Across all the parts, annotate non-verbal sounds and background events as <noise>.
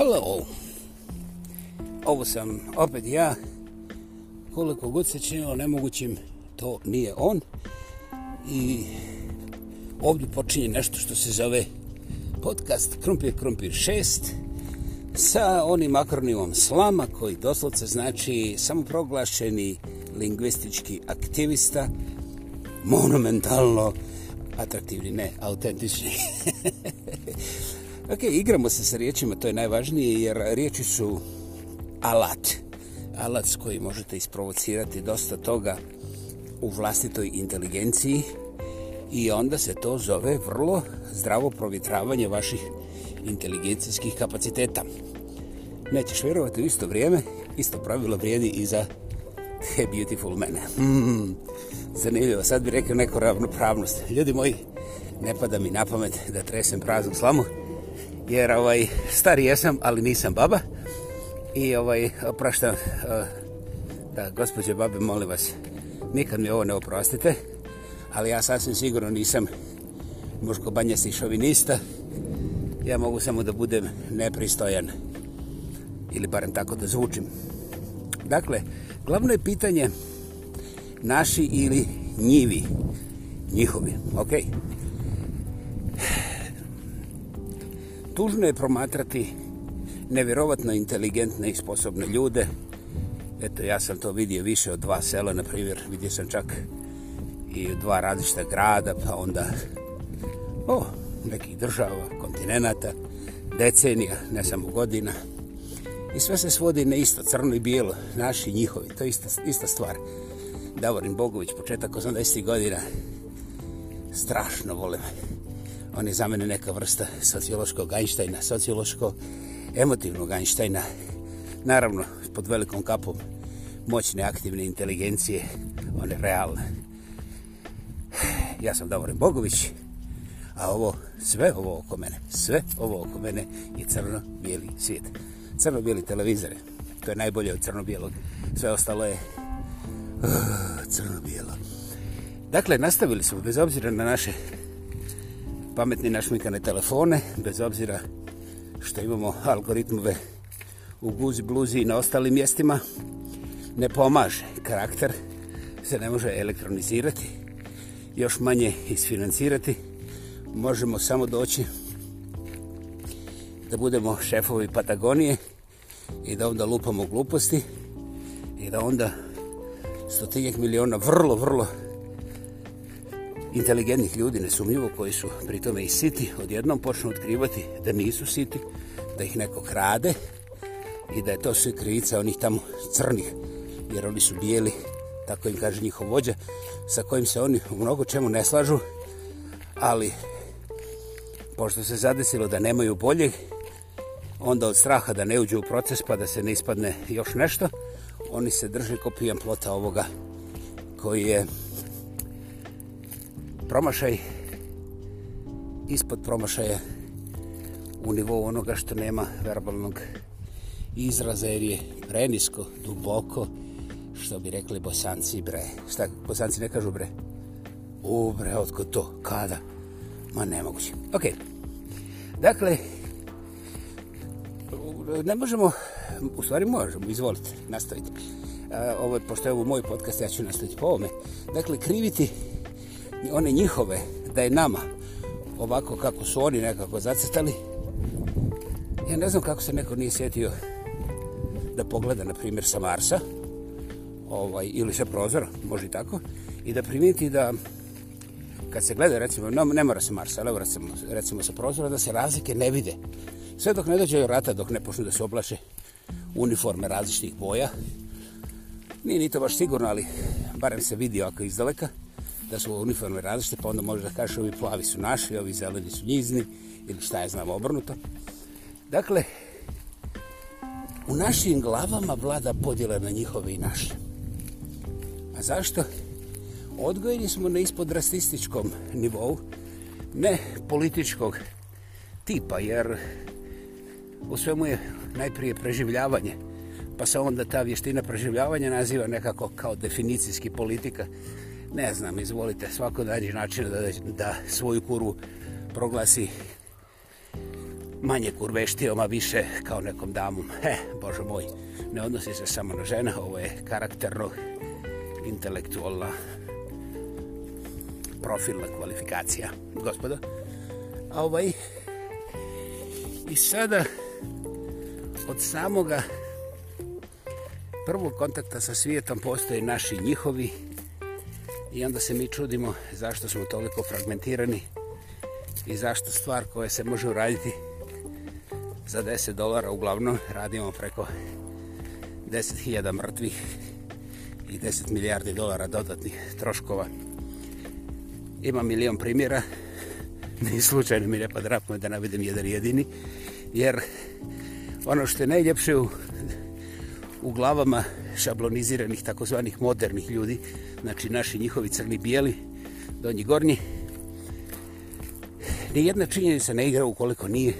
Hello! Ovo sam opet ja. Koliko god se činilo nemogućim, to nije on. I ovdje počinje nešto što se zove podcast Krumpir Krumpir 6 sa onim akronimom Slama koji doslovce znači samoproglašeni lingvistički aktivista monumentalno atraktivni, ne, autentični. <laughs> Ok, igramo se sa riječima, to je najvažnije, jer riječi su alat. Alat s koji možete isprovocirati dosta toga u vlastitoj inteligenciji i onda se to zove vrlo zdravo provitravanje vaših inteligencijskih kapaciteta. Nećeš vjerovati u isto vrijeme, isto pravilo vrijedi i za He Beautiful Man. Hmm, zanimljivo, sad bi rekao neku ravnopravnost. Ljudi moji, ne pada mi na pamet da tresem praznu slamu, jer ovaj, stari jesam, ali nisam baba. I ovaj, opraštam eh, da, gospođe babe, molim vas, nikad mi ovo ne oprostite, ali ja sasvim sigurno nisam muško banjasni šovinista. Ja mogu samo da budem nepristojan ili barem tako da zvučim. Dakle, glavno je pitanje naši ili njivi, njihovi, okej? Okay? tužno je promatrati nevjerovatno inteligentne i sposobne ljude. Eto, ja sam to vidio više od dva sela, na primjer, vidio sam čak i dva različita grada, pa onda o, nekih država, kontinenta, decenija, ne samo godina. I sve se svodi na isto crno i bijelo, naši i njihovi, to je ista, ista stvar. Davorin Bogović, početak 80. godina, strašno volim on je za mene neka vrsta sociološkog Einsteina, sociološko-emotivnog Einsteina. Naravno, pod velikom kapom moćne aktivne inteligencije, on je realna. Ja sam Davorin Bogović, a ovo, sve ovo oko mene, sve ovo oko mene je crno-bijeli svijet. Crno-bijeli televizore, to je najbolje od crno-bijelog. Sve ostalo je uh, crno-bijelo. Dakle, nastavili smo, bez obzira na naše pametne našminkane telefone, bez obzira što imamo algoritmove u guzi, bluzi i na ostalim mjestima, ne pomaže. Karakter se ne može elektronizirati, još manje isfinansirati. Možemo samo doći da budemo šefovi Patagonije i da onda lupamo gluposti i da onda stotinjak miliona vrlo, vrlo, vrlo inteligentnih ljudi, nesumljivo, koji su pri tome i siti, odjednom počnu otkrivati da nisu siti, da ih neko krade i da je to sve krivica onih tamo crnih, jer oni su bijeli, tako im kaže njihov vođa, sa kojim se oni u mnogo čemu ne slažu, ali pošto se zadesilo da nemaju boljeg, onda od straha da ne uđu u proces pa da se ne ispadne još nešto, oni se drže kopijan plota ovoga koji je promašaj ispod promašaja u nivou onoga što nema verbalnog izraza jer je prenisko, duboko što bi rekli bosanci bre šta bosanci ne kažu bre u bre, otko to, kada ma nemoguće ok, dakle ne možemo u stvari možemo, izvolite nastavite e, ovo, pošto je ovo moj podcast, ja ću nastaviti po ovome. Dakle, kriviti one njihove, da je nama ovako kako su oni nekako zacrtali, ja ne znam kako se neko nije sjetio da pogleda, na primjer, sa Marsa ovaj, ili sa prozora, može i tako, i da primijeti da kad se gleda, recimo, no, ne mora se Marsa, ali recimo, recimo sa prozora, da se razlike ne vide. Sve dok ne dođe rata, dok ne počnu da se oblaše uniforme različitih boja, nije ni to baš sigurno, ali barem se vidi ako izdaleka, da su uniforme različite, pa onda možeš da kažeš ovi plavi su naši, ovi zeleni su njizni, ili šta je znam obrnuto. Dakle, u našim glavama vlada podjela na njihove i naše. A zašto? Odgojeni smo na ispod rasističkom nivou, ne političkog tipa, jer u svemu je najprije preživljavanje, pa se onda ta vještina preživljavanja naziva nekako kao definicijski politika, ne znam, izvolite svako da način da, da svoju kuru proglasi manje kurveštijom, a više kao nekom damom. He, Bože moj, ne odnosi se samo na žena, ovo je karakterno intelektualna profilna kvalifikacija, gospodo. A ovaj, i sada od samoga prvog kontakta sa svijetom postoje naši njihovi I onda se mi čudimo zašto smo toliko fragmentirani i zašto stvar koja se može uraditi za 10 dolara uglavnom radimo preko 10.000 mrtvih i 10 milijardi dolara dodatnih troškova. Ima milion primjera, <laughs> ni slučajno mi ne podrapno da navedem jedan jedini, jer ono što je najljepše u u glavama šabloniziranih takozvanih modernih ljudi, znači naši njihovi crni bijeli, donji gornji, nijedna činjenica ne igra ukoliko nije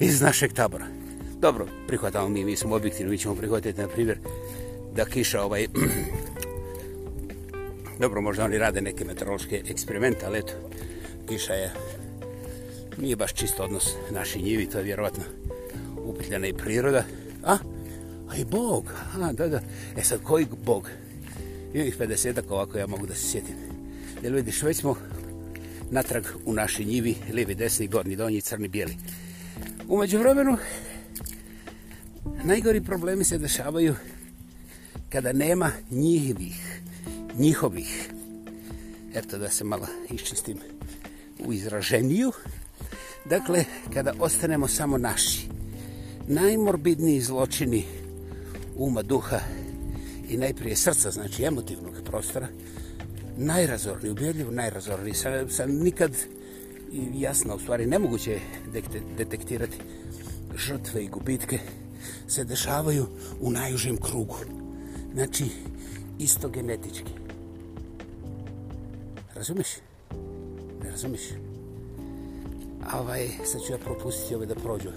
iz našeg tabora. Dobro, prihvatamo mi, mi smo objektivni, mi ćemo prihvatiti, na primjer, da kiša ovaj... <clears throat> Dobro, možda oni rade neke meteorološke eksperimente, ali eto, kiša je... Nije baš čisto odnos naši njivi, to je vjerovatno upitljena i priroda. A, Pa i Bog. Aha, da, da. E sad, koji Bog? Ima ih 50-ak ovako, ja mogu da se sjetim. Jel vidiš, već smo natrag u naši njivi, lijevi, desni, gorni, donji, crni, bijeli. Umeđu vremenu, najgori problemi se dešavaju kada nema njihovih, njihovih. Eto da se malo iščistim u izraženiju. Dakle, kada ostanemo samo naši, najmorbidniji zločini zločini uma, duha i najprije srca, znači emotivnog prostora, najrazorni, ubjedljiv, najrazorni. Sa, sa nikad jasno, u stvari nemoguće detektirati žrtve i gubitke se dešavaju u najužem krugu. Znači, isto genetički. Razumiš? Ne razumiš? A ovaj, sad ću ja propustiti ove da prođu.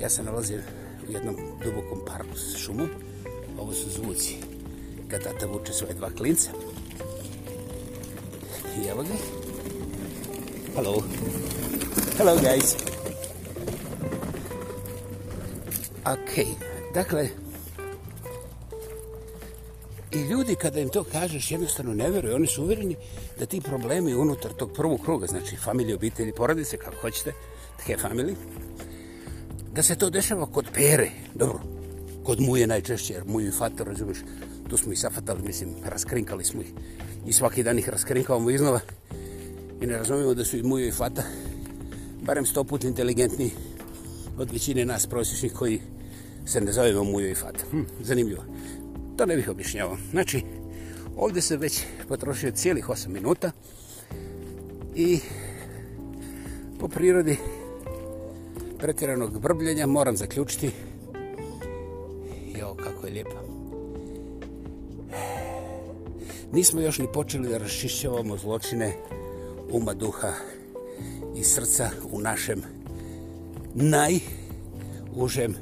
Ja se nalazim jednom dubokom parku sa šumom. Ovo su zvuci kad tata vuče svoje dva klinca. I evo ga. Hello. Hello, guys. Ok, dakle, i ljudi kada im to kažeš jednostavno ne veruju, oni su uvjereni da ti problemi unutar tog prvog kruga, znači familije, obitelji, porodice, kako hoćete, te family, da se to dešava kod pere, dobro, kod muje najčešće, jer muju i fata, razumiješ, tu smo i safatali, mislim, raskrinkali smo ih i svaki dan ih raskrinkavamo iznova i ne razumijemo da su i muju i fata barem sto put inteligentni od većine nas prosječnih koji se ne zovemo muju i fata. Hm, zanimljivo. To ne bih objašnjavao. Znači, ovdje se već potrošio cijelih 8 minuta i po prirodi pretjeranog brbljenja moram zaključiti. Jo, kako je lijepo. Nismo još ni počeli da rašišćavamo zločine uma duha i srca u našem najužem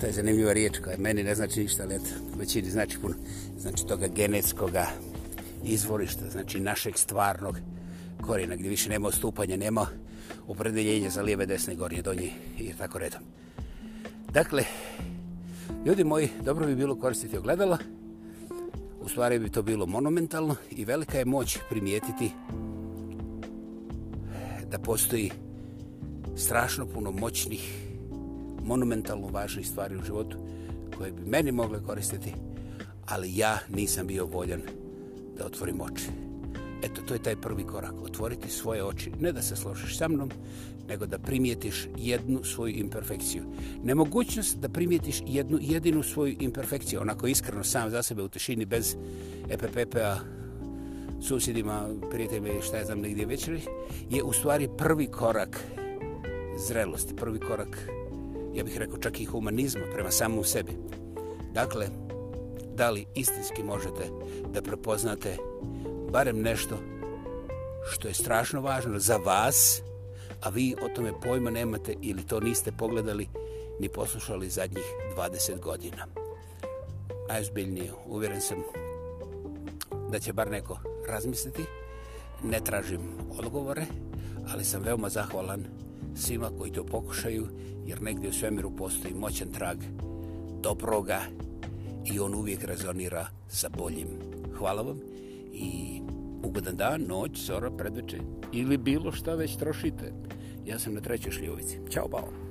to je zanimljiva riječ koja meni ne znači ništa, ali eto, većini znači puno, znači toga genetskoga izvorišta, znači našeg stvarnog korina gdje više nema ostupanja, nema opredeljenja za lijeve, desne, gornje, donje i tako redom. Dakle, ljudi moji, dobro bi bilo koristiti ogledala, u stvari bi to bilo monumentalno i velika je moć primijetiti da postoji strašno puno moćnih, monumentalno važnih stvari u životu koje bi meni mogle koristiti, ali ja nisam bio voljan da otvorim oči. Eto, to je taj prvi korak, otvoriti svoje oči, ne da se složiš sa mnom, nego da primijetiš jednu svoju imperfekciju. Nemogućnost da primijetiš jednu jedinu svoju imperfekciju, onako iskreno sam za sebe u tišini, bez EPPP-a, susjedima, prijateljima i šta je znam negdje večeri, je u stvari prvi korak zrelosti, prvi korak, ja bih rekao, čak i humanizma prema samom sebi. Dakle, da li istinski možete da prepoznate barem nešto što je strašno važno za vas, a vi o tome pojma nemate ili to niste pogledali ni poslušali zadnjih 20 godina. Najozbiljnije, uvjeren sam da će bar neko razmisliti. Ne tražim odgovore, ali sam veoma zahvalan svima koji to pokušaju, jer negdje u svemiru postoji moćan trag dobroga i on uvijek rezonira sa boljim. Hvala vam i ugodan dan, noć, zora, predveče ili bilo šta već trošite. Ja sam na trećoj šljivici. Ćao, bao!